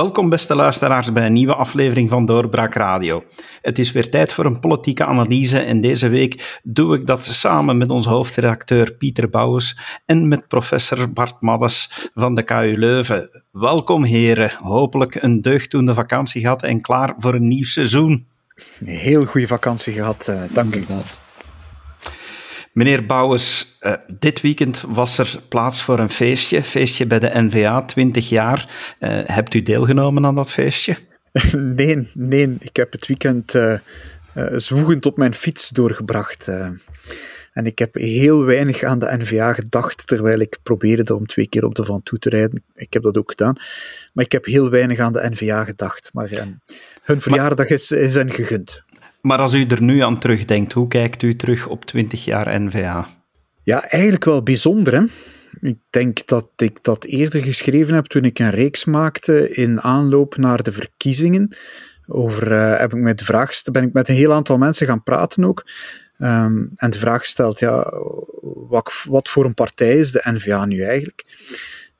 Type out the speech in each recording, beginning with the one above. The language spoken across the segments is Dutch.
Welkom beste luisteraars bij een nieuwe aflevering van Doorbraak Radio. Het is weer tijd voor een politieke analyse en deze week doe ik dat samen met onze hoofdredacteur Pieter Bouwens en met professor Bart Maddes van de KU Leuven. Welkom heren, hopelijk een deugddoende vakantie gehad en klaar voor een nieuw seizoen. Een heel goede vakantie gehad, uh, dank u. Meneer Bouwens, uh, dit weekend was er plaats voor een feestje, feestje bij de NVA, 20 jaar. Uh, hebt u deelgenomen aan dat feestje? nee, nee, ik heb het weekend uh, zwoegend op mijn fiets doorgebracht. en ik heb heel weinig aan de NVA gedacht, terwijl ik probeerde om twee keer op de Van Toe te rijden. Ik heb dat ook gedaan. Maar ik heb heel weinig aan de NVA gedacht. Maar hun verjaardag is, is hen gegund. Maar als u er nu aan terugdenkt, hoe kijkt u terug op 20 jaar NVA? Ja, eigenlijk wel bijzonder. Hè? Ik denk dat ik dat eerder geschreven heb toen ik een reeks maakte in aanloop naar de verkiezingen. Over, uh, heb ik met de ben ik met een heel aantal mensen gaan praten ook. Um, en de vraag gesteld, ja, wat, wat, voor een partij is de NVA nu eigenlijk?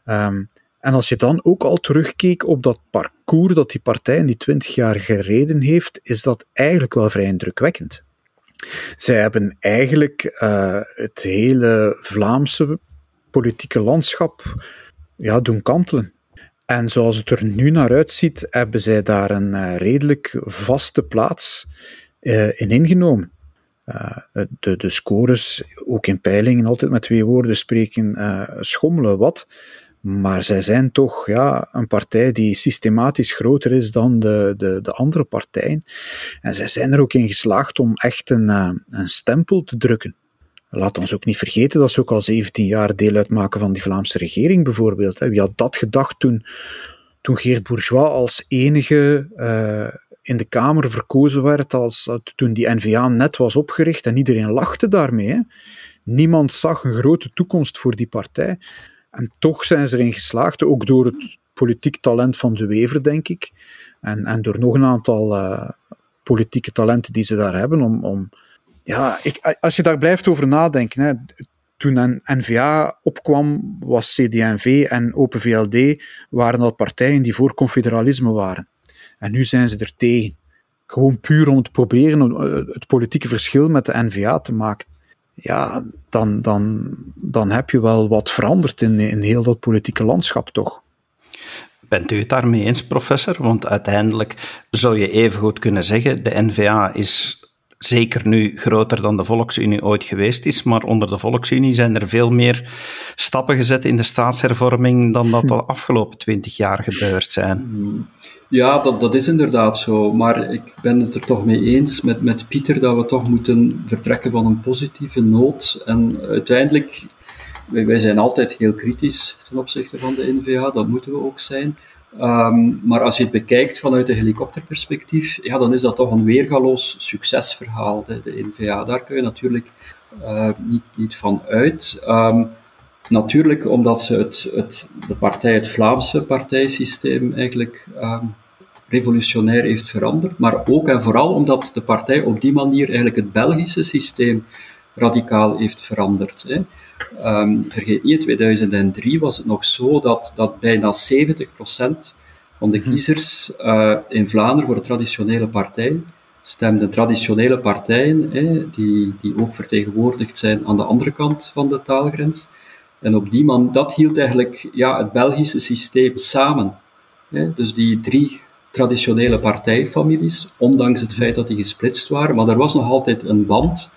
Um, en als je dan ook al terugkeek op dat parcours dat die partij in die twintig jaar gereden heeft, is dat eigenlijk wel vrij indrukwekkend. Zij hebben eigenlijk uh, het hele Vlaamse politieke landschap ja, doen kantelen. En zoals het er nu naar uitziet, hebben zij daar een uh, redelijk vaste plaats uh, in ingenomen. de, de scores, ook in peilingen, altijd met twee woorden spreken, schommelen wat. Maar zij zijn toch ja, een partij die systematisch groter is dan de, de, de andere partijen. En zij zijn er ook in geslaagd om echt een, eh, een stempel te drukken. Laat ons ook niet vergeten dat ze ook al 17 jaar deel uitmaken van die Vlaamse regering, bijvoorbeeld. Wie had dat gedacht toen, toen Geert Bourgeois als enige uh, in de Kamer verkozen werd, als, toen die NVA net was opgericht en iedereen lachte daarmee. Niemand zag een grote toekomst voor die partij. En toch zijn ze erin geslaagd, ook door het politiek talent van De Wever, denk ik. En, en door nog een aantal uh, politieke talenten die ze daar hebben. Om, om, ja, ik, als je daar blijft over nadenken. Hè, toen N-VA opkwam, was CD&V en Open VLD waren al partijen die voor confederalisme waren. En nu zijn ze er tegen. Gewoon puur om te proberen eh, het politieke verschil met de NVA te maken ja, dan, dan, dan heb je wel wat veranderd in, in heel dat politieke landschap, toch? Bent u het daarmee eens, professor? Want uiteindelijk zou je even goed kunnen zeggen: de NVA is zeker nu groter dan de Volksunie ooit geweest is, maar onder de Volksunie zijn er veel meer stappen gezet in de staatshervorming dan dat de afgelopen twintig jaar gebeurd zijn. Hmm. Ja, dat, dat is inderdaad zo. Maar ik ben het er toch mee eens met, met Pieter dat we toch moeten vertrekken van een positieve noot. En uiteindelijk, wij, wij zijn altijd heel kritisch ten opzichte van de NVA, dat moeten we ook zijn. Um, maar als je het bekijkt vanuit een helikopterperspectief, ja, dan is dat toch een weergaloos succesverhaal, de, de NVA. Daar kun je natuurlijk uh, niet, niet van uit. Um, Natuurlijk omdat ze het, het, de partij, het Vlaamse partijsysteem eigenlijk um, revolutionair heeft veranderd, maar ook en vooral omdat de partij op die manier eigenlijk het Belgische systeem radicaal heeft veranderd. Hè. Um, vergeet niet, in 2003 was het nog zo dat, dat bijna 70% van de mhm. kiezers uh, in Vlaanderen voor de traditionele partij stemden traditionele partijen, hè, die, die ook vertegenwoordigd zijn aan de andere kant van de taalgrens. En op die man, dat hield eigenlijk ja, het Belgische systeem samen. Dus die drie traditionele partijfamilies, ondanks het feit dat die gesplitst waren, maar er was nog altijd een band.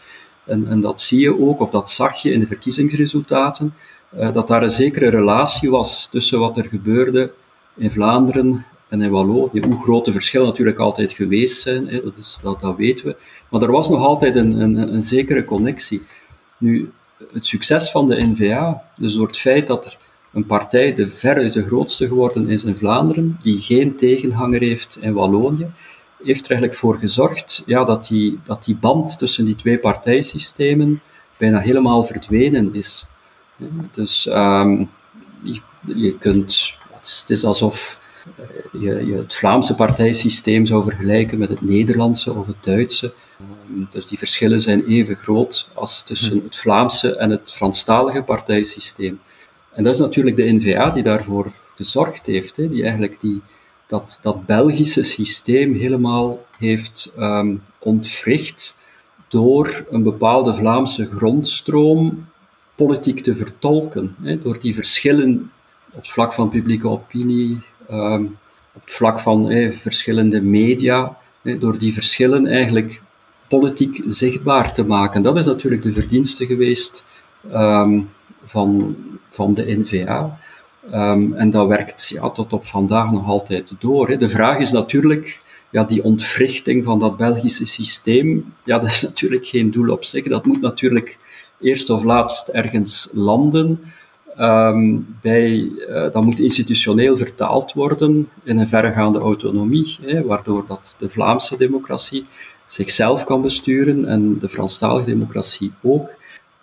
En, en dat zie je ook, of dat zag je in de verkiezingsresultaten, uh, dat daar een zekere relatie was tussen wat er gebeurde in Vlaanderen en in Wallonië. Hoe grote verschillen natuurlijk altijd geweest zijn, hè, dat, is, dat, dat weten we. Maar er was nog altijd een, een, een zekere connectie. Nu, het succes van de NVA, dus door het feit dat er een partij de veruit de grootste geworden is in Vlaanderen, die geen tegenhanger heeft in Wallonië, heeft er eigenlijk voor gezorgd ja, dat, die, dat die band tussen die twee partijsystemen bijna helemaal verdwenen is. Dus um, je, kunt, het is alsof je, je het Vlaamse partijsysteem zou vergelijken met het Nederlandse of het Duitse. Ehm, dus die verschillen zijn even groot als tussen het Vlaamse en het Franstalige partijsysteem. En dat is natuurlijk de NVA die daarvoor gezorgd heeft, die eigenlijk die, dat, dat Belgische systeem helemaal heeft um, ontwricht door een bepaalde Vlaamse grondstroom politiek te vertolken. Hè, door die verschillen op vlak van publieke opinie, um, op het vlak van verschillende media, door die verschillen eigenlijk politiek zichtbaar te maken. Dat is natuurlijk de verdienste geweest um, van, van de NVA. Um, en dat werkt ja, tot op vandaag nog altijd door. Hè. De vraag is natuurlijk, ja, die ontwrichting van dat Belgische systeem, ja, dat is natuurlijk geen doel op zich. Dat moet natuurlijk eerst of laatst ergens landen. Um, bij, uh, dat moet institutioneel vertaald worden in een verregaande autonomie, hè, waardoor dat de Vlaamse democratie zichzelf kan besturen en de Franstalige democratie ook.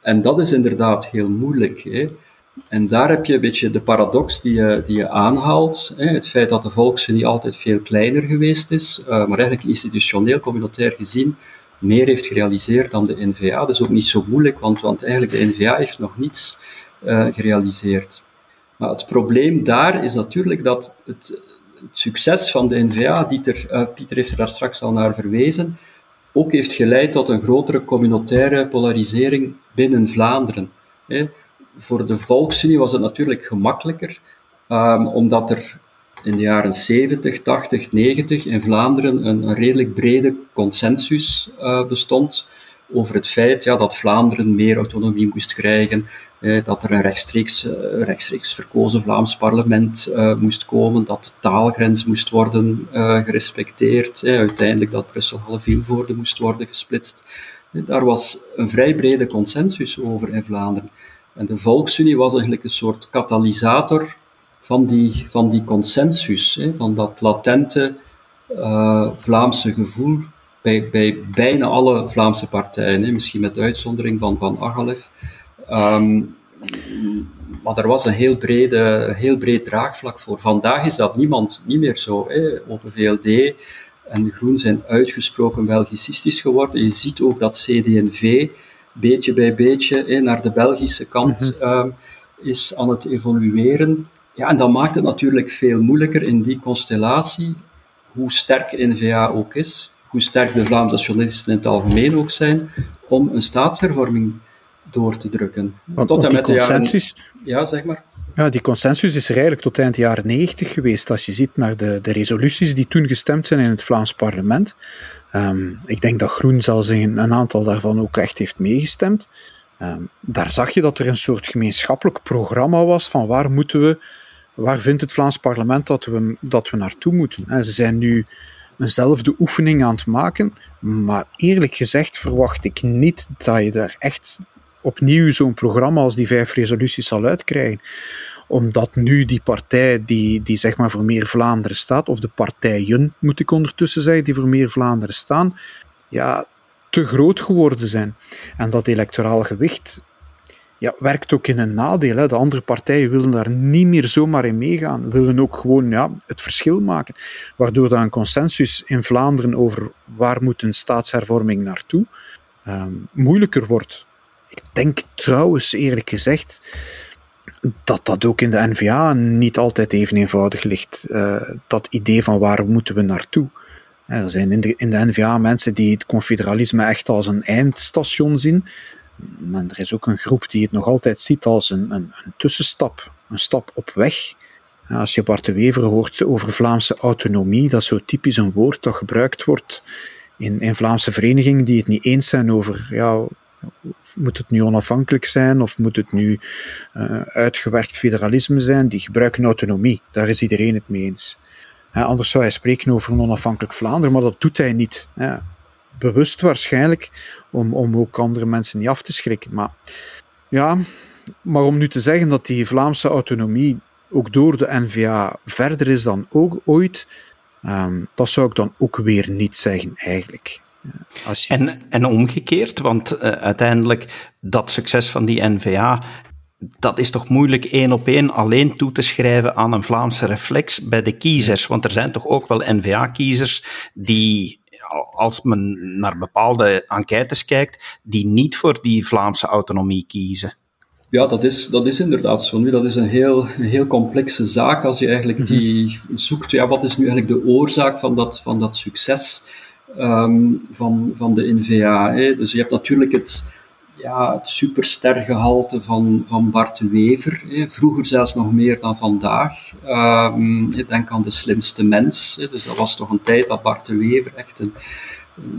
En dat is inderdaad heel moeilijk. Hè. En daar heb je een beetje de paradox die je, die je aanhaalt. Hè. Het feit dat de Volksunie altijd veel kleiner geweest is, uh, maar eigenlijk institutioneel, communautair gezien, meer heeft gerealiseerd dan de NVA. Dat is ook niet zo moeilijk, want, want eigenlijk de NVA heeft nog niets uh, gerealiseerd. Maar het probleem daar is natuurlijk dat het, het succes van de NVA, Dieter, uh, Pieter heeft daar straks al naar verwezen, ook heeft geleid tot een grotere communautaire polarisering binnen Vlaanderen. Voor de Volksunie was het natuurlijk gemakkelijker, um, omdat er in de jaren 70, 80, 90 in Vlaanderen een, redelijk brede consensus uh, bestond over het feit ja, dat Vlaanderen meer autonomie moest krijgen, eh, dat er een rechtstreeks, uh, rechtstreeks verkozen Vlaams parlement moest komen, dat de taalgrens moest worden gerespecteerd, uiteindelijk dat Brussel-Halle-Vilvoorde moest worden gesplitst. daar was een vrij brede consensus over in Vlaanderen. En de Volksunie was eigenlijk een soort katalysator van die, van die consensus, hè, van dat latente Vlaamse gevoel bij, bij bijna alle Vlaamse partijen, hè, misschien met uitzondering van Van Agalef. Um, maar er was een heel, brede, heel breed draagvlak voor. Vandaag is dat niemand, niet meer zo. Hè. Open VLD en Groen zijn uitgesproken Belgicistisch geworden. Je ziet ook dat CD&V beetje bij beetje naar de Belgische kant mm um, is aan het evolueren. Ja, en dat maakt het natuurlijk veel moeilijker in die constellatie, hoe sterk N-VA ook is, hoe sterk de Vlaamse nationalisten in het algemeen ook zijn, om een staatshervorming door te drukken. Want, tot en met die consensus, ja, zeg maar. Ja, die consensus is er eigenlijk tot eind jaren 90 geweest. Als je ziet naar de, de resoluties die toen gestemd zijn in het Vlaams parlement. Um, ik denk dat Groen zelfs een, een aantal daarvan ook echt heeft meegestemd. Um, daar zag je dat er een soort gemeenschappelijk programma was van waar moeten we, waar vindt het Vlaams parlement dat we, dat we naartoe moeten. En ze zijn nu eenzelfde oefening aan het maken, maar eerlijk gezegd verwacht ik niet dat je daar echt opnieuw zo'n programma als die vijf resoluties zal uitkrijgen omdat nu die partij die, die zeg maar voor meer Vlaanderen staat, of de partijen moet ik ondertussen zeggen, die voor meer Vlaanderen staan, ja, te groot geworden zijn. En dat electoraal gewicht ja, werkt ook in een nadeel. Hè. De andere partijen willen daar niet meer zomaar in meegaan, willen ook gewoon ja, het verschil maken. Waardoor dan een consensus in Vlaanderen over waar moet een staatshervorming naartoe um, moeilijker wordt. Ik denk trouwens, eerlijk gezegd, dat dat ook in de NVA niet altijd even eenvoudig ligt. Uh, dat idee van waar moeten we naartoe. er zijn in de, in de NVA mensen die het confederalisme echt als een eindstation zien. En er is ook een groep die het nog altijd ziet als een, een, een tussenstap, een stap op weg. Als je Bart de Wever hoort over Vlaamse autonomie, dat is zo typisch een woord dat gebruikt wordt in, in Vlaamse verenigingen die het niet eens zijn over ja, moet het nu onafhankelijk zijn of moet het nu uh, uitgewerkt federalisme zijn? Die gebruiken autonomie. Daar is iedereen het mee eens. anders zou hij spreken over een onafhankelijk Vlaanderen, maar dat doet hij niet. bewust waarschijnlijk, om, om ook andere mensen niet af te schrikken. Maar ja, maar om nu te zeggen dat die Vlaamse autonomie ook door de NVA verder is dan ook ooit, um, dat zou ik dan ook weer niet zeggen eigenlijk. En, en omgekeerd, want uh, uiteindelijk dat succes van die NVA, dat is toch moeilijk één op één alleen toe te schrijven aan een Vlaamse reflex bij de kiezers. Want er zijn toch ook wel NVA-kiezers die, als men naar bepaalde enquêtes kijkt, die niet voor die Vlaamse autonomie kiezen. Ja, dat is, dat is inderdaad zo. Nu, dat is een heel, een heel complexe zaak als je eigenlijk mhm. die zoekt, ja, wat is nu eigenlijk de oorzaak van dat, van dat succes um, van, van de NVA. Hè? Dus je hebt natuurlijk het, ja, het superstergehalte van, van Bart Wever. Hè? Vroeger zelfs nog meer dan vandaag. Ik denk aan de slimste mens. Hè? Dus dat was toch een tijd dat Bart Wever echt een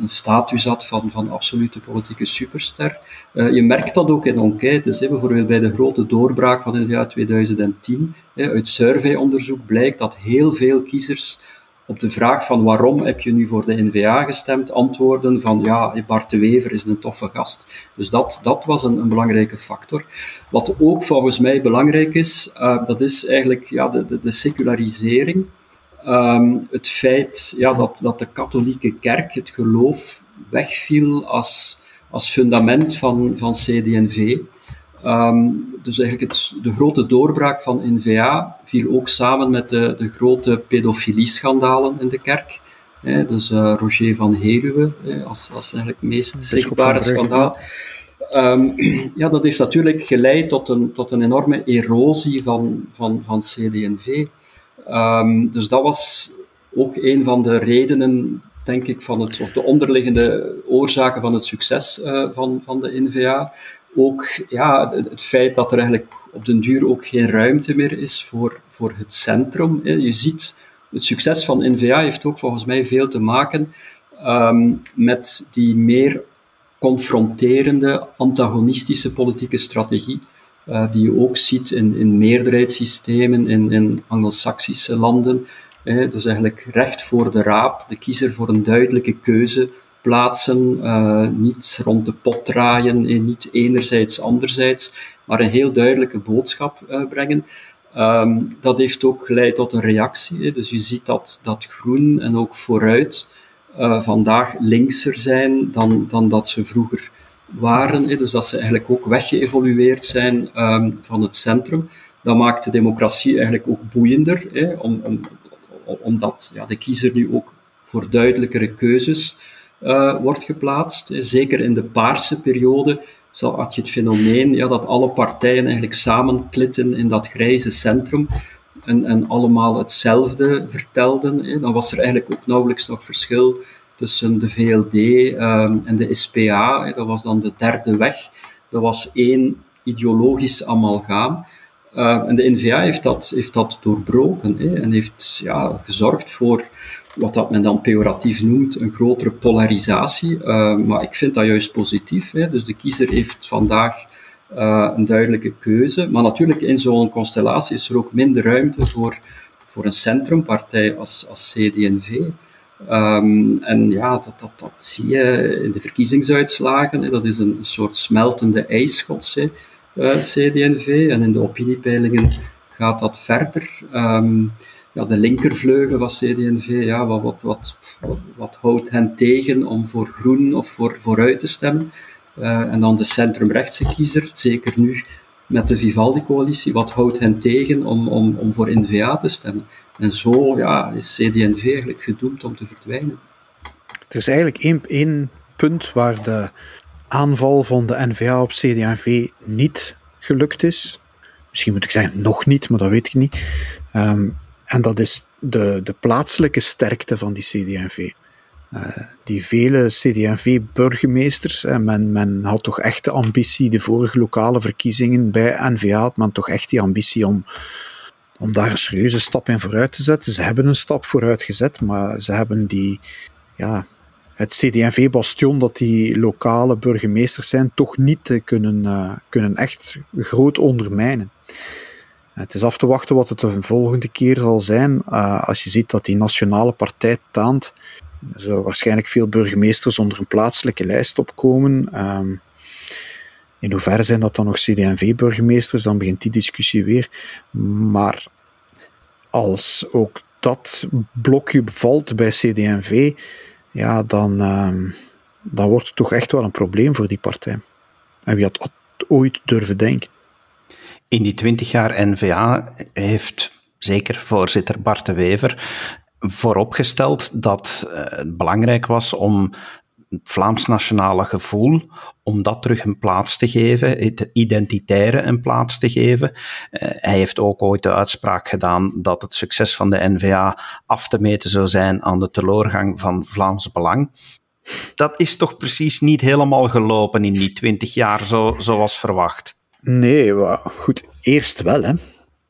een status had van, van absolute politieke superster. Uh, je merkt dat ook in enquêtes, hè, bijvoorbeeld bij de grote doorbraak van jaar 2010. Hè, uit surveyonderzoek blijkt dat heel veel kiezers op de vraag van waarom heb je nu voor de NVA gestemd, antwoorden van ja, Bart de Wever is een toffe gast. Dus dat, dat was een, een belangrijke factor. Wat ook volgens mij belangrijk is, uh, dat is eigenlijk ja, de, de, de secularisering. Um, het feit ja, dat, dat de katholieke kerk, het geloof, wegviel als, als fundament van, van CD&V. Um, ehm, dus eigenlijk het, de grote doorbraak van NVA viel ook samen met de, de grote pedofilie-schandalen in de kerk. dus uh, Roger van Heruwe als, als eigenlijk meest zichtbare schandaal. Um, ja, dat heeft natuurlijk geleid tot een, tot een enorme erosie van, van, van CD&V. Um, dus dat was ook een van de redenen, denk ik, van het, of de onderliggende oorzaken van het succes uh, van, van de NVA. Ook ja, het feit dat er eigenlijk op den duur ook geen ruimte meer is voor, voor het centrum. Je ziet, het succes van NVA heeft ook volgens mij veel te maken um, met die meer confronterende, antagonistische politieke strategie uh, die je ook ziet in, in meerderheidssystemen in, in Anglo-Saxische landen. dus eigenlijk recht voor de raap, de kiezer voor een duidelijke keuze plaatsen, uh, niet rond de pot draaien, eh, niet enerzijds, anderzijds, maar een heel duidelijke boodschap uh, brengen. Um, dat heeft ook geleid tot een reactie. Dus je ziet dat, dat groen en ook vooruit vandaag linkser zijn dan, dan dat ze vroeger waren, dus dat ze eigenlijk ook weggeëvolueerd zijn um, van het centrum. Dat maakt de democratie eigenlijk ook boeiender, om, om, omdat ja, de kiezer nu ook voor duidelijkere keuzes uh, wordt geplaatst. Zeker in de paarse periode had je het fenomeen ja, dat alle partijen eigenlijk samenklitten in dat grijze centrum en, en allemaal hetzelfde vertelden. Dan was er eigenlijk ook nauwelijks nog verschil tussen de VLD ehm, en de SPA. Dat was dan de derde weg. Dat was één ideologisch amalgaam. Uh, en de NVA heeft dat, heeft dat doorbroken hè, en heeft ja, gezorgd voor wat dat men dan pejoratief noemt, een grotere polarisatie. Uh, maar ik vind dat juist positief. Hè. Dus de kiezer heeft vandaag uh, een duidelijke keuze. Maar natuurlijk, in zo'n constellatie is er ook minder ruimte voor, voor een centrumpartij als, als CD&V. Um, en ja, dat, dat, dat zie je in de verkiezingsuitslagen. Dat is een soort smeltende ijsschots, hè, uh, CD&V. En in de opiniepeilingen gaat dat verder. Um, ja, de linkervleugel van CD&V, ja, wat, wat, wat, wat, houdt hen tegen om voor groen of voor vooruit te stemmen? Uh, en dan de centrumrechtse kiezer, zeker nu met de Vivaldi-coalitie, wat houdt hen tegen om, om, om voor NVA te stemmen? En zo ja, is CD&V eigenlijk gedoemd om te verdwijnen. Er is eigenlijk één, één punt waar de aanval van de NVA op CD&V niet gelukt is. Misschien moet ik zeggen nog niet, maar dat weet ik niet. Ehm, en dat is de, de plaatselijke sterkte van die CD&V. Uh, die vele CD&V-burgemeesters, men, men had toch echt de ambitie, de vorige lokale verkiezingen bij NVA had men toch echt die ambitie om om daar een serieuze stap in vooruit te zetten. Ze hebben een stap vooruit gezet, maar ze hebben die, ja, het CD&V-bastion dat die lokale burgemeesters zijn, toch niet kunnen, uh, kunnen echt groot ondermijnen. Het is af te wachten wat het de volgende keer zal zijn. Uh, als je ziet dat die nationale partij taant, zullen waarschijnlijk veel burgemeesters onder een plaatselijke lijst opkomen. Uh, in hoeverre zijn dat dan nog CD&V-burgemeesters? Dan begint die discussie weer. Maar als ook dat blokje bevalt bij CD&V, ja, dan, uh, dan wordt het toch echt wel een probleem voor die partij. En wie had ooit durven denken? In die twintig jaar NVA heeft zeker voorzitter Bart de Wever vooropgesteld dat uh, het belangrijk was om Vlaams nationale gevoel, om dat terug een plaats te geven, het identitaire een plaats te geven. Eh, hij heeft ook ooit de uitspraak gedaan dat het succes van de NVA af te meten zou zijn aan de teleurgang van Vlaams Belang. Dat is toch precies niet helemaal gelopen in die twintig jaar zo, zoals verwacht? Nee, goed, eerst wel, hè.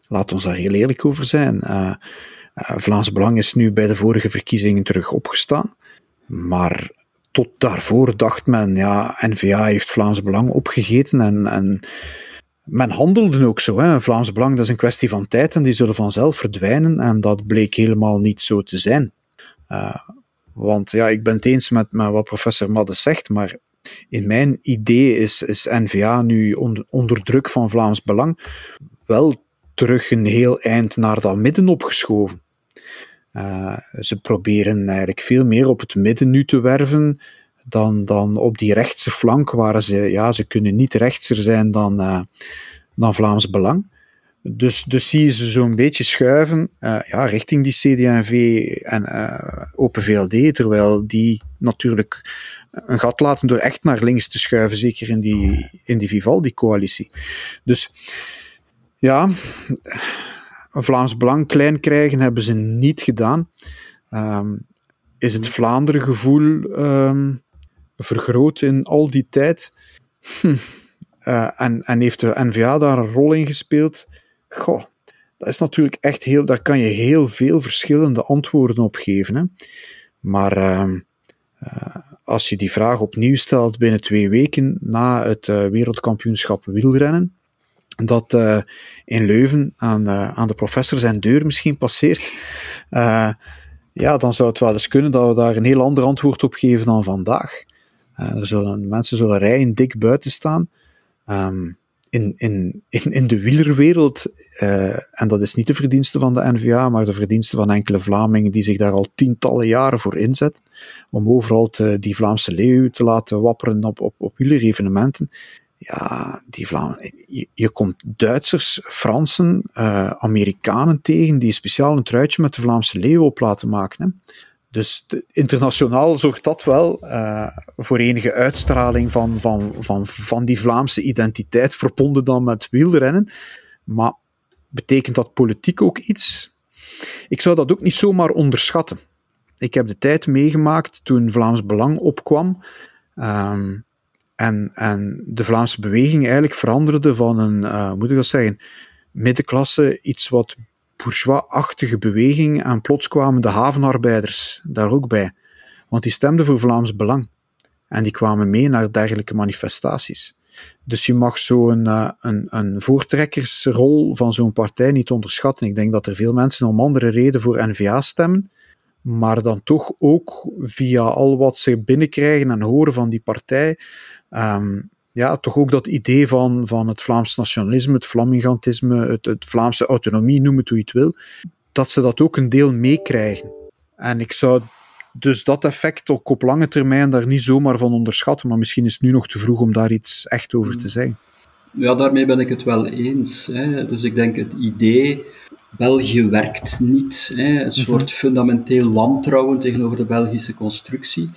Laat ons daar heel eerlijk over zijn. Uh, Vlaams Belang is nu bij de vorige verkiezingen terug opgestaan. Maar tot daarvoor dacht men, ja, NVA heeft Vlaams Belang opgegeten en, en men handelde ook zo. Hè. Vlaams Belang, dat is een kwestie van tijd en die zullen vanzelf verdwijnen en dat bleek helemaal niet zo te zijn. Uh, want ja, ik ben het eens met, met wat professor Madde zegt, maar in mijn idee is, is NVA nu onder, druk van Vlaams Belang wel terug een heel eind naar dat midden opgeschoven. Uh, ze proberen eigenlijk veel meer op het midden nu te werven dan, dan op die rechtse flank, waar ze, ja, ze kunnen niet rechtser zijn dan, uh, dan Vlaams Belang. Dus, dus zie je ze zo'n beetje schuiven uh, ja, richting die CD&V en Open VLD, terwijl die natuurlijk een gat laten door echt naar links te schuiven, zeker in die, in die Vivaldi-coalitie. Dus ja, Vlaams Belang klein krijgen hebben ze niet gedaan. Um, is het Vlaanderen gevoel um, vergroot in al die tijd? Hm. Uh, en, en heeft de NVA daar een rol in gespeeld? Goh, dat is natuurlijk echt heel, daar kan je heel veel verschillende antwoorden op geven. Hè? Maar uh, uh, als je die vraag opnieuw stelt binnen twee weken na het uh, wereldkampioenschap wielrennen, dat uh, in Leuven aan, uh, aan de professor zijn deur misschien passeert, ja, dan zou het wel eens kunnen dat we daar een heel ander antwoord op geven dan vandaag. zullen, mensen zullen rijen dik buiten staan. Um, in, in, in, in de wielerwereld, en dat is niet de verdienste van de NVA, maar de verdienste van enkele Vlamingen die zich daar al tientallen jaren voor inzetten, om overal te, die Vlaamse leeuw te laten wapperen op, op, op wielerevenementen ja, die Vlamingen. Je, je, komt Duitsers, Fransen, uh, Amerikanen tegen die speciaal een truitje met de Vlaamse leeuw op laten maken. Dus internationaal zorgt dat wel uh, voor enige uitstraling van, van, van, van die Vlaamse identiteit, verbonden dan met wielrennen. Maar betekent dat politiek ook iets? Ik zou dat ook niet zomaar onderschatten. Ik heb de tijd meegemaakt toen Vlaams Belang opkwam. Um, en, en de Vlaamse beweging eigenlijk veranderde van een, uh, moet ik dat zeggen, middenklasse, iets wat bourgeois-achtige beweging. En plots kwamen de havenarbeiders daar ook bij. Want die stemden voor Vlaams Belang. En die kwamen mee naar dergelijke manifestaties. Dus je mag zo'n uh, een, een voortrekkersrol van zo'n partij niet onderschatten. Ik denk dat er veel mensen om andere reden voor NVA stemmen, maar dan toch ook via al wat ze binnenkrijgen en horen van die partij, um, ja, toch ook dat idee van, van het Vlaams nationalisme, het Flamingantisme, het, het Vlaamse autonomie, noem het hoe je het wil, dat ze dat ook een deel meekrijgen. En ik zou dus dat effect ook op lange termijn daar niet zomaar van onderschatten, maar misschien is het nu nog te vroeg om daar iets echt over te zeggen. Ja, daarmee ben ik het wel eens. Hè. Dus ik denk het idee, België werkt niet, hè. een mhm. soort fundamenteel wantrouwen tegenover de Belgische constructie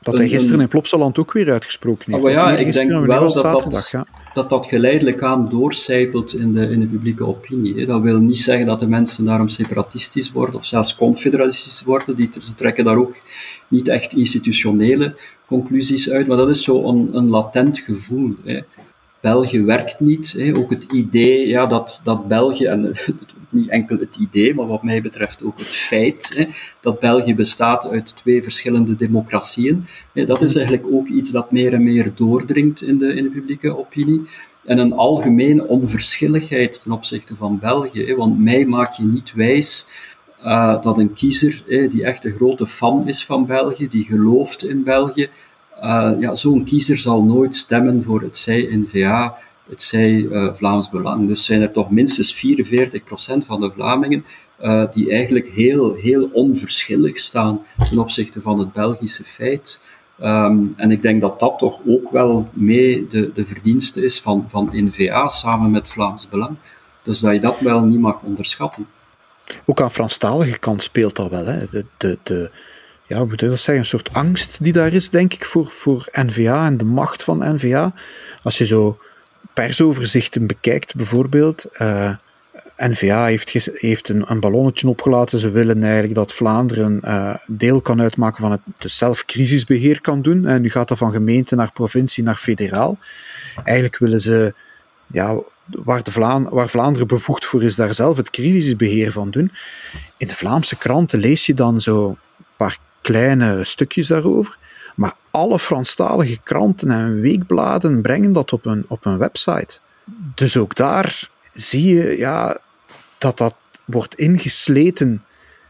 dat hij gisteren in Plopsaland ook weer uitgesproken heeft. Oh, ja, ik denk wel dat dat, dat dat geleidelijk aan doorcijpelt in de, in de publieke opinie. Dat wil niet zeggen dat de mensen daarom separatistisch worden of zelfs confederatistisch worden. Die, ze trekken daar ook niet echt institutionele conclusies uit, maar dat is zo een, een latent gevoel. Hè. België werkt niet. Hè. Ook het idee ja, dat, dat België, en niet enkel het idee, maar wat mij betreft ook het feit hè, dat België bestaat uit twee verschillende democratieën. Hè, dat is eigenlijk ook iets dat meer en meer doordringt in de, in de publieke opinie. En een algemene onverschilligheid ten opzichte van België. Want mij maak je niet wijs uh, dat een kiezer die echt een grote fan is van België, die gelooft in België, uh, ja, zo'n kiezer zal nooit stemmen voor het zij-NVA het zij uh, Vlaams Belang. Dus zijn er toch minstens 44% van de Vlamingen uh, die eigenlijk heel, heel onverschillig staan ten opzichte van het Belgische feit. Um, en ik denk dat dat toch ook wel mee de, de verdienste is van, van NVA samen met Vlaams Belang. Dus dat je dat wel niet mag onderschatten. Ook aan Franstalige kant speelt dat wel. Hè? De, de, de, ja, hoe moet dat een soort angst die daar is, denk ik, voor, voor NVA en de macht van NVA. Als je zo persoverzichten bekijkt, bijvoorbeeld, uh, NVA heeft, heeft een, een, ballonnetje opgelaten. Ze willen eigenlijk dat Vlaanderen uh, deel kan uitmaken van het dus zelf crisisbeheer kan doen. En nu gaat dat van gemeente naar provincie naar federaal. Eigenlijk willen ze, ja, waar, Vlaan, waar Vlaanderen bevoegd voor is, daar zelf het crisisbeheer van doen. In de Vlaamse kranten lees je dan zo een paar kleine stukjes daarover. Maar alle Franstalige kranten en weekbladen brengen dat op een, op een website. Dus ook daar zie je ja, dat dat wordt ingesleten.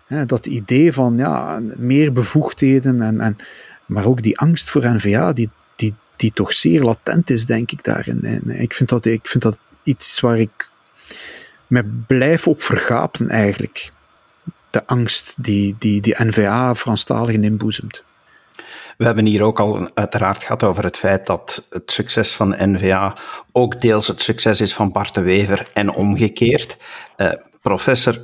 Hè, dat idee van ja, meer bevoegdheden, en, en, maar ook die angst voor NVA, die, die, die toch zeer latent is, denk ik, daarin. En ik, vind dat, ik vind dat iets waar ik me blijf op vergapen, eigenlijk. De angst die die, die NVA Franstaligen inboezemt. We hebben hier ook al uiteraard gehad over het feit dat het succes van NVA ook deels het succes is van Bart de Wever en omgekeerd. Uh, professor,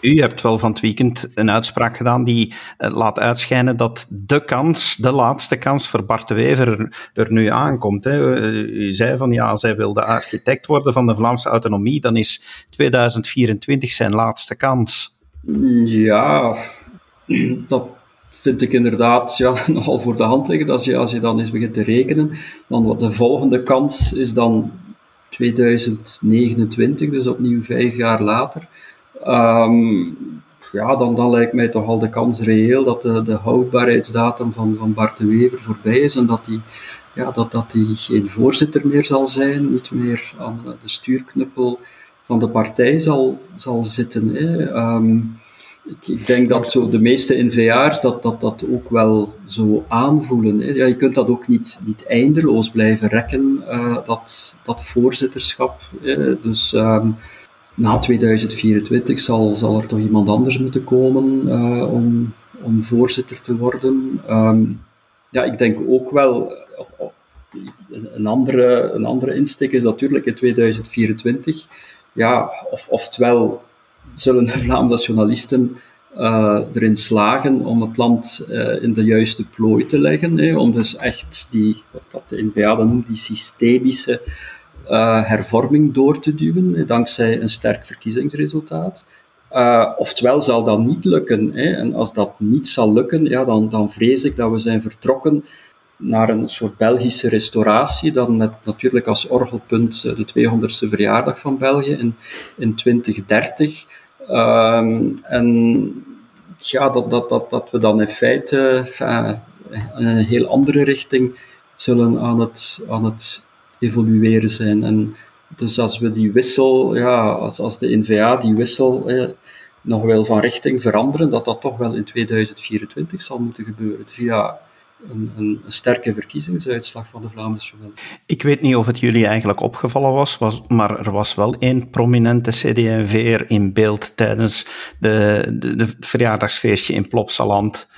u hebt wel van het weekend een uitspraak gedaan die uh, laat uitschijnen dat de kans, de laatste kans voor Bart de Wever er, nu aankomt. Uh, u zei van ja, zij wil de architect worden van de Vlaamse autonomie, dan is 2024 zijn laatste kans. Ja, dat vind ik inderdaad ja, nogal voor de hand liggen. Als je, als je dan eens begint te rekenen, dan wat de volgende kans is dan 2029, dus opnieuw vijf jaar later. Um, ja, dan, dan lijkt mij toch al de kans reëel dat de, de houdbaarheidsdatum van, van Bart de Wever voorbij is en dat hij ja, dat, dat geen voorzitter meer zal zijn, niet meer aan de stuurknuppel van de partij zal, zal zitten. Hè. Um, ik, denk dat zo de meeste NVA's dat, dat, dat ook wel zo aanvoelen. Hè. Ja, je kunt dat ook niet, niet eindeloos blijven rekken, uh, dat, dat voorzitterschap. Hè. Dus um, na 2024 zal, zal er toch iemand anders moeten komen uh, om, om voorzitter te worden. Um, ja, ik denk ook wel, een andere, een andere insteek is natuurlijk in 2024. Ja, of, oftewel zullen de Vlaamse nationalisten uh, erin slagen om het land uh, in de juiste plooi te leggen. Hè, om dus echt die, wat dat de NVA dan noemt, die systemische uh, hervorming door te duwen, dankzij een sterk verkiezingsresultaat. oftewel zal dat niet lukken. Hè, en als dat niet zal lukken, ja, dan, dan vrees ik dat we zijn vertrokken naar een soort Belgische restauratie, dan met natuurlijk als orgelpunt de 200ste verjaardag van België in, in 2030. Um, en ja, dat, dat, dat, dat we dan in feite uh, in een heel andere richting zullen aan het, aan het evolueren zijn. En dus als we die wissel, ja, als, als de NVA die wissel eh, nog wel van richting veranderen, dat dat toch wel in 2024 zal moeten gebeuren via een, een, sterke verkiezingsuitslag van de Vlaamse Journalist. Ik weet niet of het jullie eigenlijk opgevallen was, was maar er was wel één prominente CD&V'er in beeld tijdens de, de, de, het verjaardagsfeestje in Plopsaland.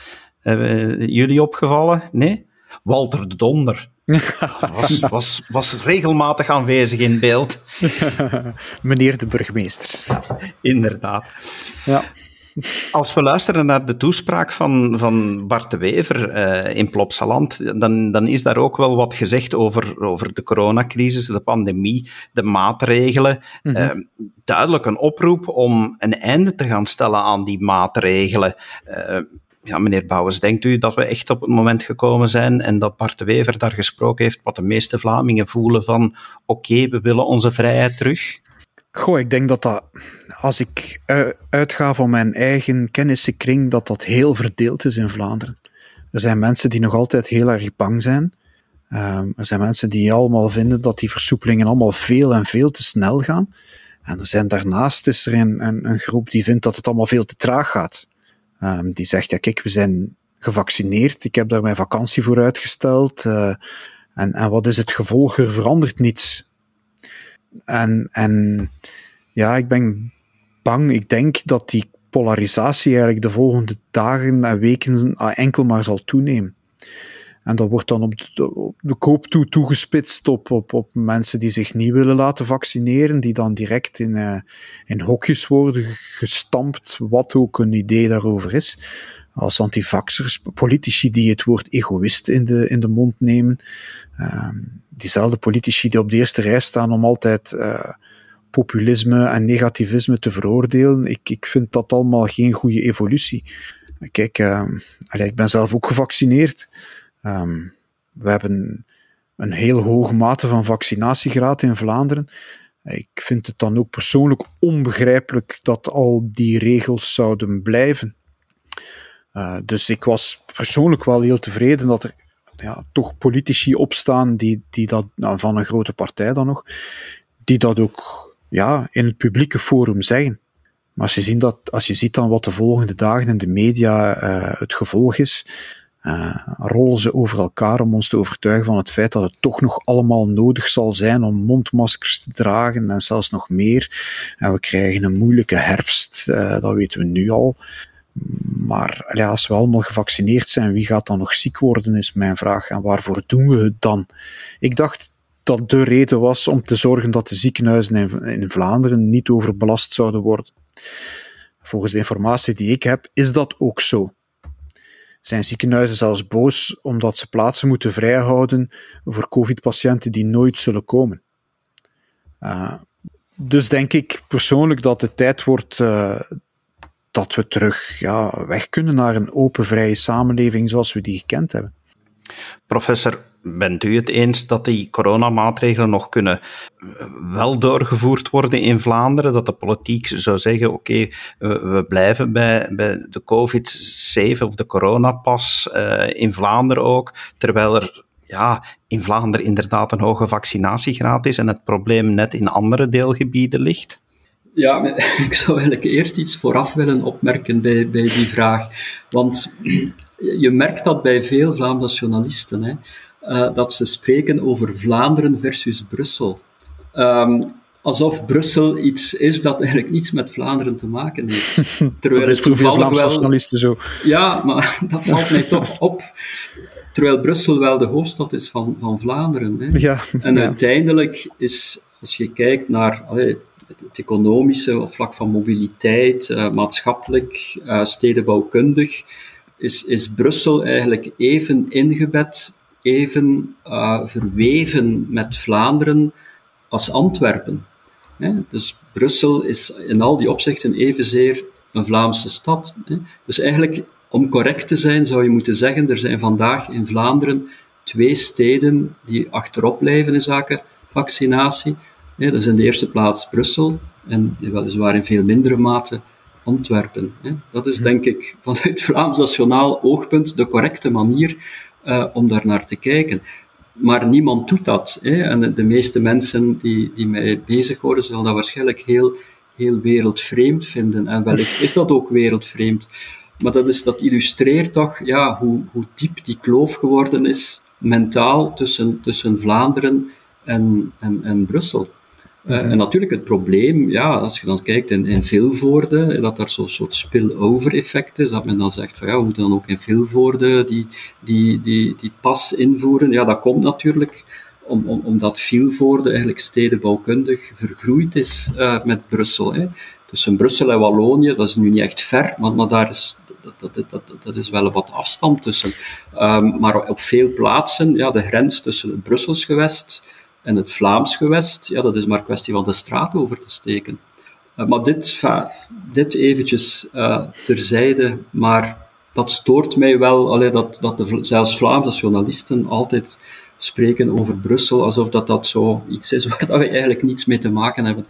Hebben jullie opgevallen? Nee? Walter de Donder. was, was, was regelmatig aanwezig in beeld. Meneer de burgemeester. Inderdaad. Ja. Als we luisteren naar de toespraak van, van Bart de Wever uh, in Plopsaland, dan, dan is daar ook wel wat gezegd over, over de coronacrisis, de pandemie, de maatregelen. Mm uh, duidelijk een oproep om een einde te gaan stellen aan die maatregelen. Uh, ja, meneer Bouwens, denkt u dat we echt op het moment gekomen zijn en dat Bart de Wever daar gesproken heeft wat de meeste Vlamingen voelen van oké, we willen onze vrijheid terug? Goh, ik denk dat dat, als ik uitga van mijn eigen kennissenkring, dat dat heel verdeeld is in Vlaanderen. Er zijn mensen die nog altijd heel erg bang zijn. Um, er zijn mensen die allemaal vinden dat die versoepelingen allemaal veel en veel te snel gaan. En er zijn daarnaast is er een, een, groep die vindt dat het allemaal veel te traag gaat. Um, die zegt, ja kijk, we zijn gevaccineerd, ik heb daar mijn vakantie voor uitgesteld. Uh, en, en wat is het gevolg? Er verandert niets. En, en ja, ik ben bang. Ik denk dat die polarisatie eigenlijk de volgende dagen en weken enkel maar zal toenemen. En dat wordt dan op de, op de koop toe toegespitst op, op, op mensen die zich niet willen laten vaccineren, die dan direct in, uh, in hokjes worden gestampt, wat ook een idee daarover is. Als antivaxers, politici die het woord egoïst in de, in de mond nemen, uh, diezelfde politici die op de eerste rij staan om altijd uh, populisme en negativisme te veroordelen. Ik, ik vind dat allemaal geen goede evolutie. Kijk, allez, ik ben zelf ook gevaccineerd. Um, we hebben een heel hoge mate van vaccinatiegraad in Vlaanderen. Ik vind het dan ook persoonlijk onbegrijpelijk dat al die regels zouden blijven. Uh, dus ik was persoonlijk wel heel tevreden dat er ja, toch politici opstaan die, die dat, nou, van een grote partij dan nog, die dat ook ja, in het publieke forum zeggen. Maar als je, ziet dat, als je ziet dan wat de volgende dagen in de media uh, het gevolg is, uh, rollen ze over elkaar om ons te overtuigen van het feit dat het toch nog allemaal nodig zal zijn om mondmaskers te dragen en zelfs nog meer. En we krijgen een moeilijke herfst, dat weten we nu al. Maar ja, als we allemaal gevaccineerd zijn, wie gaat dan nog ziek worden, is mijn vraag. En waarvoor doen we het dan? Ik dacht dat de reden was om te zorgen dat de ziekenhuizen in, Vlaanderen niet overbelast zouden worden. Volgens de informatie die ik heb, is dat ook zo. Zijn ziekenhuizen zelfs boos omdat ze plaatsen moeten vrijhouden voor COVID-patiënten die nooit zullen komen? Uh, dus denk ik persoonlijk dat het tijd wordt uh, dat we terug ja, weg kunnen naar een open, vrije samenleving zoals we die gekend hebben. Professor, bent u het eens dat die coronamaatregelen nog kunnen eh, wel doorgevoerd worden in Vlaanderen? Dat de politiek zou zeggen: oké, we blijven bij, bij de COVID-7 of de coronapas uh, in Vlaanderen ook, terwijl er ja, in Vlaanderen inderdaad een hoge vaccinatiegraad is en het probleem net in andere deelgebieden ligt? Ja, ik zou eigenlijk eerst iets vooraf willen opmerken bij, bij die vraag. Want je merkt dat bij veel Vlaamse journalisten, hè, uh, dat ze spreken over Vlaanderen versus Brussel. Um, alsof Brussel iets is dat eigenlijk niets met Vlaanderen te maken heeft. Terwijl dat is voor veel Vlaamse wel... journalisten zo. Ja, maar dat valt mij toch op. Terwijl Brussel wel de hoofdstad is van, van Vlaanderen. Hè. Ja, en ja. uiteindelijk is, als je kijkt naar allee, het economische op vlak van mobiliteit, uh, maatschappelijk, uh, stedenbouwkundig, is, is Brussel eigenlijk even ingebed, even uh, verweven met Vlaanderen als Antwerpen. Dus Brussel is in al die opzichten evenzeer een Vlaamse stad. Dus eigenlijk, om correct te zijn, zou je moeten zeggen, er zijn vandaag in Vlaanderen twee steden die achterop blijven in zaken vaccinatie. Ja, dat is in de eerste plaats Brussel en weliswaar in veel mindere mate Antwerpen. Dat is denk ik vanuit Vlaams nationaal oogpunt de correcte manier uh, om daar naar te kijken. Maar niemand doet dat. Hè? En de, de, meeste mensen die, die mij bezighouden, zullen dat waarschijnlijk heel, heel wereldvreemd vinden. En wellicht is dat ook wereldvreemd. Maar dat, is, dat illustreert toch ja, hoe, hoe diep die kloof geworden is, mentaal, tussen, tussen Vlaanderen en, en, en Brussel. Uh, en natuurlijk het probleem, ja, als je dan kijkt in, in Vilvoorde, dat daar zo'n soort spillover effect is, dat men dan zegt van ja, we moeten dan ook in Vilvoorde die, die, die, die pas invoeren. Ja, dat komt natuurlijk om, om, omdat Vilvoorde eigenlijk stedenbouwkundig vergroeid is uh, met Brussel. Hè. Tussen Brussel en Wallonië, dat is nu niet echt ver, maar, maar daar is, dat, dat, dat, dat, is wel wat afstand tussen. Um, maar op veel plaatsen, ja, de grens tussen het Brussels gewest en het Vlaams gewest, ja, dat is maar kwestie van de straat over te steken. Uh, maar dit, dit eventjes uh, terzijde, maar dat stoort mij wel, allee, dat, dat zelfs Vlaamse journalisten altijd spreken over Brussel, alsof dat, dat zo iets is waar we eigenlijk niets mee te maken hebben.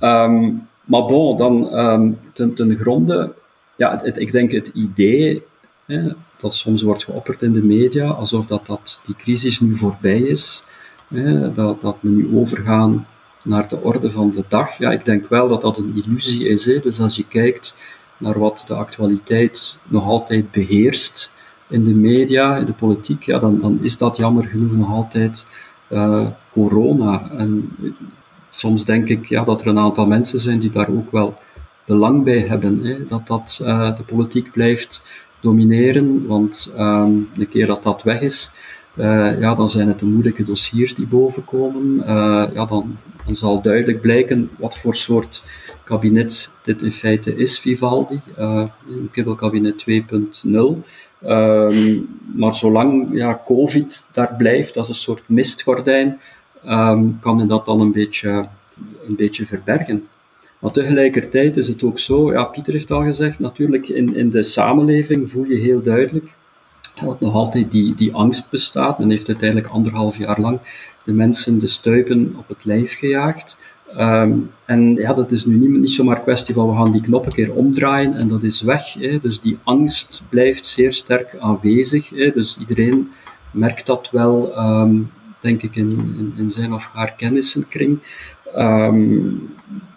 Um, maar bon, dan um, ten, ten gronde, ja, ik denk het idee hè, dat soms wordt geopperd in de media, alsof dat, dat die crisis nu voorbij is, dat, dat we nu overgaan naar de orde van de dag. Ja, ik denk wel dat dat een illusie is. Dus als je kijkt naar wat de actualiteit nog altijd beheerst in de media, in de politiek, ja, dan, dan is dat jammer genoeg nog altijd uh, corona. En soms denk ik ja, dat er een aantal mensen zijn die daar ook wel belang bij hebben. Dat dat uh, de politiek blijft domineren, want um, de keer dat dat weg is, uh, ja, dan zijn het de moeilijke dossiers die bovenkomen. Uh, ja, dan, zal duidelijk blijken wat voor soort kabinet dit in feite is Vivaldi, uh, kibbelkabinet 2.0. Ehm, maar zolang ja, COVID daar blijft als een soort mistgordijn, um, kan men dat dan een beetje, een beetje verbergen. Maar tegelijkertijd is het ook zo, ja, Pieter heeft al gezegd, natuurlijk in, in de samenleving voel je heel duidelijk dat nog altijd die, die angst bestaat. Men heeft uiteindelijk anderhalf jaar lang de mensen de stuipen op het lijf gejaagd. Ehm, en ja, dat is nu niet, niet zomaar een kwestie van we gaan die knop een keer omdraaien en dat is weg. Hè. Dus die angst blijft zeer sterk aanwezig. Hè. Dus iedereen merkt dat wel, ehm, denk ik, in, in, in, zijn of haar kennissenkring. Um,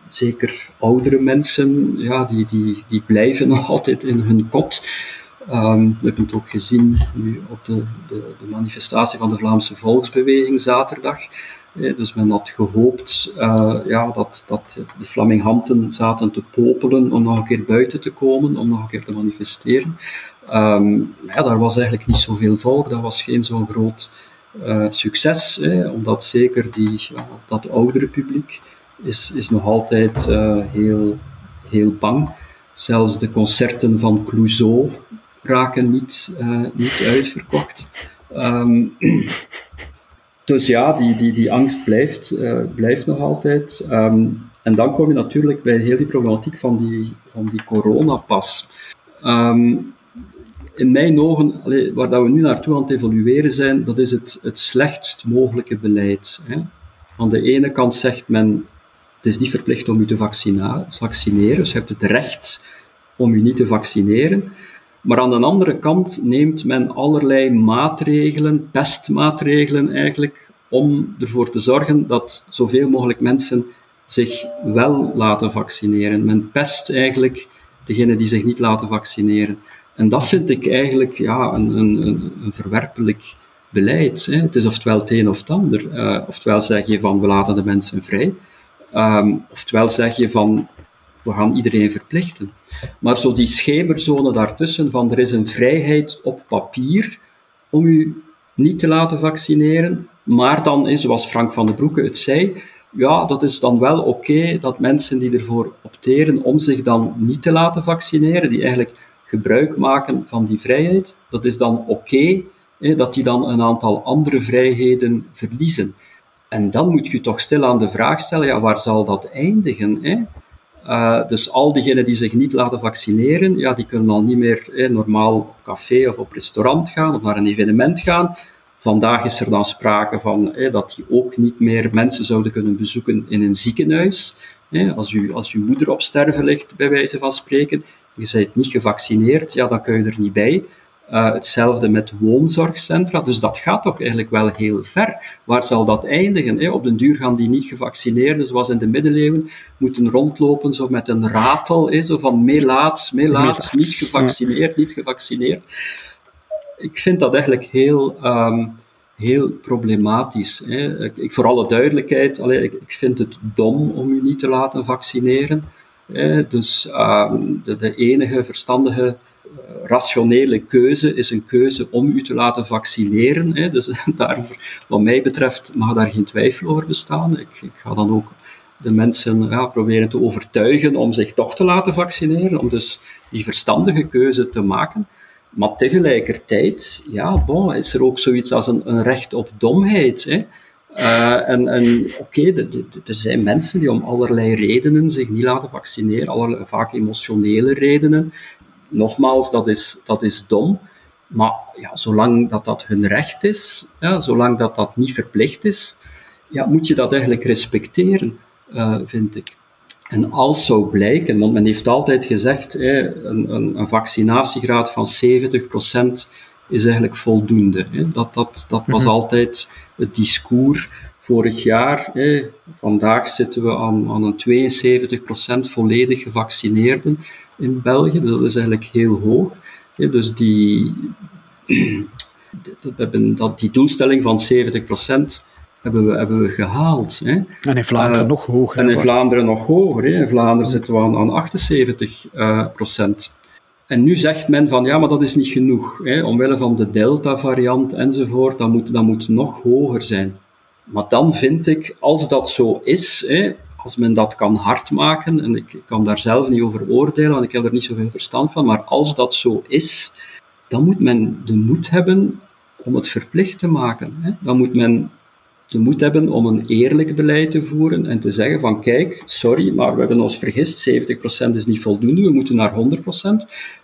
zeker oudere mensen, ja, die, die, die blijven nog altijd in hun kot. We hebben het ook gezien nu op de, de, de manifestatie van de Vlaamse Volksbeweging zaterdag. Dus men had gehoopt uh, ja, dat, dat de Flaminghamten zaten te popelen om nog een keer buiten te komen, om nog een keer te manifesteren. Um, ja, daar was eigenlijk niet zoveel volk, dat was geen zo'n groot uh, succes, omdat zeker die, dat oudere publiek is, is nog altijd heel, heel bang. Zelfs de concerten van Clouseau raken niet, niet uitverkocht. Um, Dus ja, die, die, die angst blijft, uh, blijft nog altijd. Um, en dan kom je natuurlijk bij heel die problematiek van die, van die coronapas. Um, in mijn ogen, waar we nu naartoe aan het evolueren zijn, dat is het, het slechtst mogelijke beleid. Hè. Aan de ene kant zegt men, het is niet verplicht om u te vaccineren, dus je hebt het recht om u niet te vaccineren. Maar aan de andere kant neemt men allerlei maatregelen, pestmaatregelen eigenlijk, om ervoor te zorgen dat zoveel mogelijk mensen zich wel laten vaccineren. Men pest eigenlijk degenen die zich niet laten vaccineren. En dat vind ik eigenlijk ja, een, een, een verwerpelijk beleid. Hè. Het is oftewel het een of het ander. Uh, oftewel zeg je van we laten de mensen vrij, um, oftewel zeg je van we gaan iedereen verplichten. Maar zo die schemerzone daartussen van er is een vrijheid op papier om u niet te laten vaccineren, maar dan is, zoals Frank van den Broeke het zei, ja, dat is dan wel oké dat mensen die ervoor opteren om zich dan niet te laten vaccineren, die eigenlijk gebruik maken van die vrijheid, dat is dan oké dat die dan een aantal andere vrijheden verliezen. En dan moet je toch stil aan de vraag stellen, ja, waar zal dat eindigen? Hè? Uh, dus al diegenen die zich niet laten vaccineren, ja, die kunnen al niet meer eh, normaal op café of op restaurant gaan of naar een evenement gaan. Vandaag is er dan sprake van eh, dat die ook niet meer mensen zouden kunnen bezoeken in een ziekenhuis. Eh, als, u, als uw moeder op sterven ligt, bij wijze van spreken, je bent niet gevaccineerd, ja, dan kun je er niet bij. Uh, hetzelfde met woonzorgcentra. Dus dat gaat toch eigenlijk wel heel ver. Waar zal dat eindigen? Hè? Op den duur gaan die niet gevaccineerden, zoals in de middeleeuwen, moeten rondlopen zo met een ratel, hè? zo van meelaats, meelaats, niet gevaccineerd, niet gevaccineerd. Ik vind dat eigenlijk heel, um, heel problematisch. Hè? Ik, ik, voor alle duidelijkheid, allee, ik, ik, vind het dom om u niet te laten vaccineren. Hè? Dus um, de, de enige verstandige rationele keuze is een keuze om u te laten vaccineren. Hè. Dus daar, wat mij betreft mag daar geen twijfel over bestaan. Ik, ik ga dan ook de mensen proberen te overtuigen om zich toch te laten vaccineren, om dus die verstandige keuze te maken. Maar tegelijkertijd, ja, is er ook zoiets als een, recht op domheid. Hè. Uh, en oké, er zijn mensen die om allerlei redenen zich niet laten vaccineren, allerlei, vaak emotionele redenen, nogmaals, dat is, dat is dom. Maar ja, zolang dat dat hun recht is, ja, zolang dat dat niet verplicht is, ja, moet je dat eigenlijk respecteren, uh, vind ik. En als zou blijken, want men heeft altijd gezegd, hè, een, een, een, vaccinatiegraad van 70% is eigenlijk voldoende. Hè. Dat, dat, dat was mhm. altijd het discours vorig jaar. Hè. Vandaag zitten we aan, aan een 72% volledig gevaccineerden in België. dat is eigenlijk heel hoog. dus die, dat, die doelstelling van 70% hebben we, hebben we gehaald. Hè. En in Vlaanderen uh, nog hoger. En in Vlaanderen nog hoger. Hè. In Vlaanderen zitten we aan, aan 78 uh, procent. En nu zegt men van ja, maar dat is niet genoeg. Hè. Omwille van de Delta-variant enzovoort, dat moet, dat moet nog hoger zijn. Maar dan vind ik, als dat zo is, hè, als men dat kan hard maken, en ik kan daar zelf niet over oordelen, want ik heb er niet zoveel verstand van, maar als dat zo is, dan moet men de moed hebben om het verplicht te maken. Hè. Dan moet men de moed hebben om een eerlijk beleid te voeren en te zeggen van kijk, sorry, maar we hebben ons vergist, 70% is niet voldoende, we moeten naar 100%,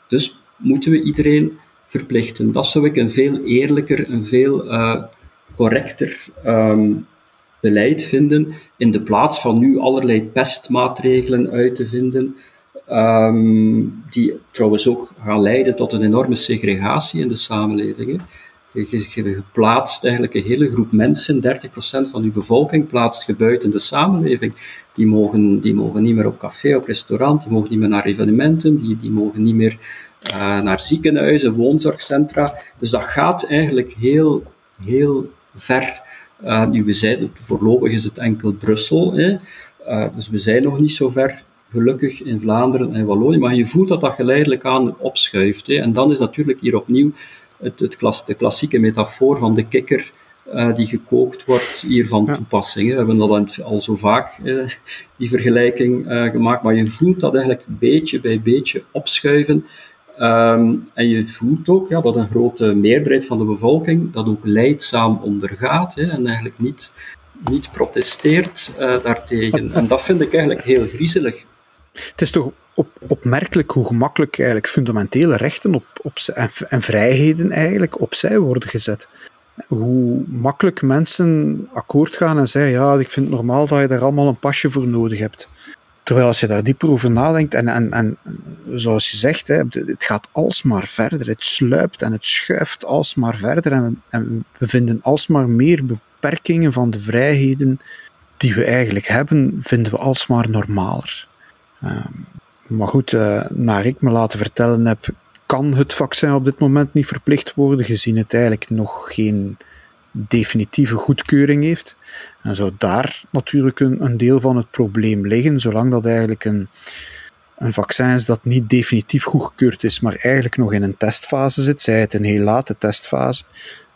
dus moeten we iedereen verplichten. Dat zou ik een veel eerlijker, een veel uh, correcter um, beleid vinden, in de plaats van nu allerlei pestmaatregelen uit te vinden, um, die trouwens ook gaan leiden tot een enorme segregatie in de samenleving. Je, je, je, plaatst eigenlijk een hele groep mensen, 30% van uw bevolking, plaatst je buiten de samenleving. Die mogen, die mogen niet meer op café, op restaurant, die mogen niet meer naar evenementen, die, die mogen niet meer uh, naar ziekenhuizen, woonzorgcentra. Dus dat gaat eigenlijk heel, heel ver. Uh, nu, we zijn, voorlopig is het enkel Brussel, hè. Uh, dus we zijn nog niet zo ver, gelukkig in Vlaanderen en Wallonië, maar je voelt dat dat geleidelijk aan opschuift. Hè. En dan is natuurlijk hier opnieuw het, het klas, de klassieke metafoor van de kikker uh, die gekookt wordt hier van ja. toepassing. We hebben dat al zo vaak, die vergelijking gemaakt, maar je voelt dat eigenlijk beetje bij beetje opschuiven. Um, en je voelt ook ja, dat een grote meerderheid van de bevolking dat ook leidzaam ondergaat hè, en eigenlijk niet, niet protesteert daartegen. En dat vind ik eigenlijk heel griezelig. Het is toch op, opmerkelijk hoe gemakkelijk eigenlijk fundamentele rechten op, op, en, en vrijheden eigenlijk opzij worden gezet. Hoe makkelijk mensen akkoord gaan en zeggen, ja, ik vind het normaal dat je daar allemaal een pasje voor nodig hebt. Terwijl als je daar dieper over nadenkt, en, en, en zoals je zegt, hè, het gaat alsmaar verder. Het sluipt en het schuift alsmaar verder. En, we vinden alsmaar meer beperkingen van de vrijheden die we eigenlijk hebben, vinden we alsmaar normaler. Um, maar goed, uh, naar ik me laten vertellen heb, kan het vaccin op dit moment niet verplicht worden, gezien het eigenlijk nog geen definitieve goedkeuring heeft. En zou daar natuurlijk een, een deel van het probleem liggen, zolang dat eigenlijk een, een vaccin is dat niet definitief goedgekeurd is, maar eigenlijk nog in een testfase zit, zij het een heel late testfase,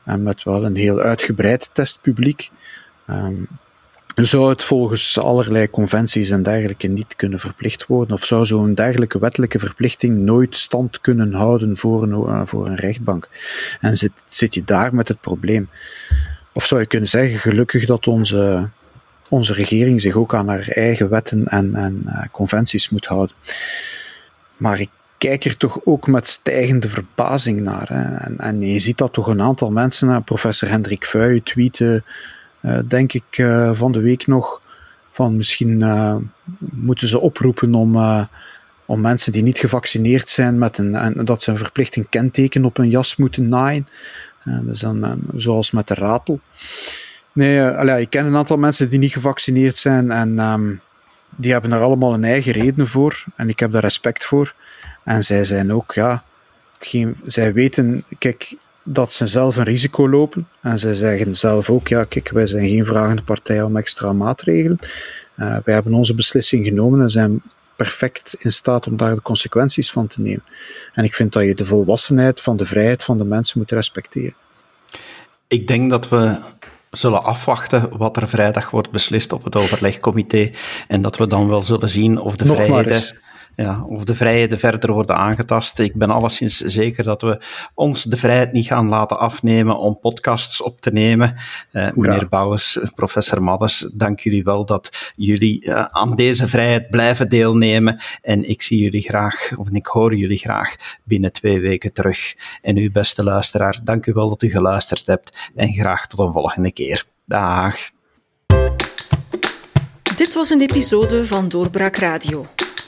en met wel een heel uitgebreid testpubliek. Um, zou het volgens allerlei conventies en dergelijke niet kunnen verplicht worden? Of zou zo'n dergelijke wettelijke verplichting nooit stand kunnen houden voor een, uh, voor een rechtbank? En zit, zit je daar met het probleem? Of zou je kunnen zeggen, gelukkig dat onze, onze regering zich ook aan haar eigen wetten en, en uh, conventies moet houden. Maar ik kijk er toch ook met stijgende verbazing naar. En, en je ziet dat toch een aantal mensen, professor Hendrik Vuij tweeten denk ik uh, van de week nog. Van misschien uh, moeten ze oproepen om, om mensen die niet gevaccineerd zijn, met een, en dat ze een verplichting kenteken op hun jas moeten naaien. dus dan, zoals met de ratel. Nee, allee, ik ken een aantal mensen die niet gevaccineerd zijn en um, die hebben daar allemaal een eigen reden voor. En ik heb daar respect voor. En zij zijn ook, ja, geen, zij weten, kijk, dat ze zelf een risico lopen. En ze zeggen zelf ook, ja kijk, wij zijn geen vragende partij om extra maatregelen. Uh, wij hebben onze beslissing genomen en zijn perfect in staat om daar de consequenties van te nemen. En ik vind dat je de volwassenheid van de vrijheid van de mensen moet respecteren. Ik denk dat we zullen afwachten wat er vrijdag wordt beslist op het overlegcomité en dat we dan wel zullen zien of de Nog vrijheden ja, of de vrijheden verder worden aangetast. Ik ben alleszins zeker dat we ons de vrijheid niet gaan laten afnemen om podcasts op te nemen. Uh, meneer Bouwens, professor Maddes, dank jullie wel dat jullie uh, aan deze vrijheid blijven deelnemen. En ik zie jullie graag, of ik hoor jullie graag binnen twee weken terug. En u, beste luisteraar, dank u wel dat u geluisterd hebt. En graag tot een volgende keer. Dag. Dit was een episode van Doorbraak Radio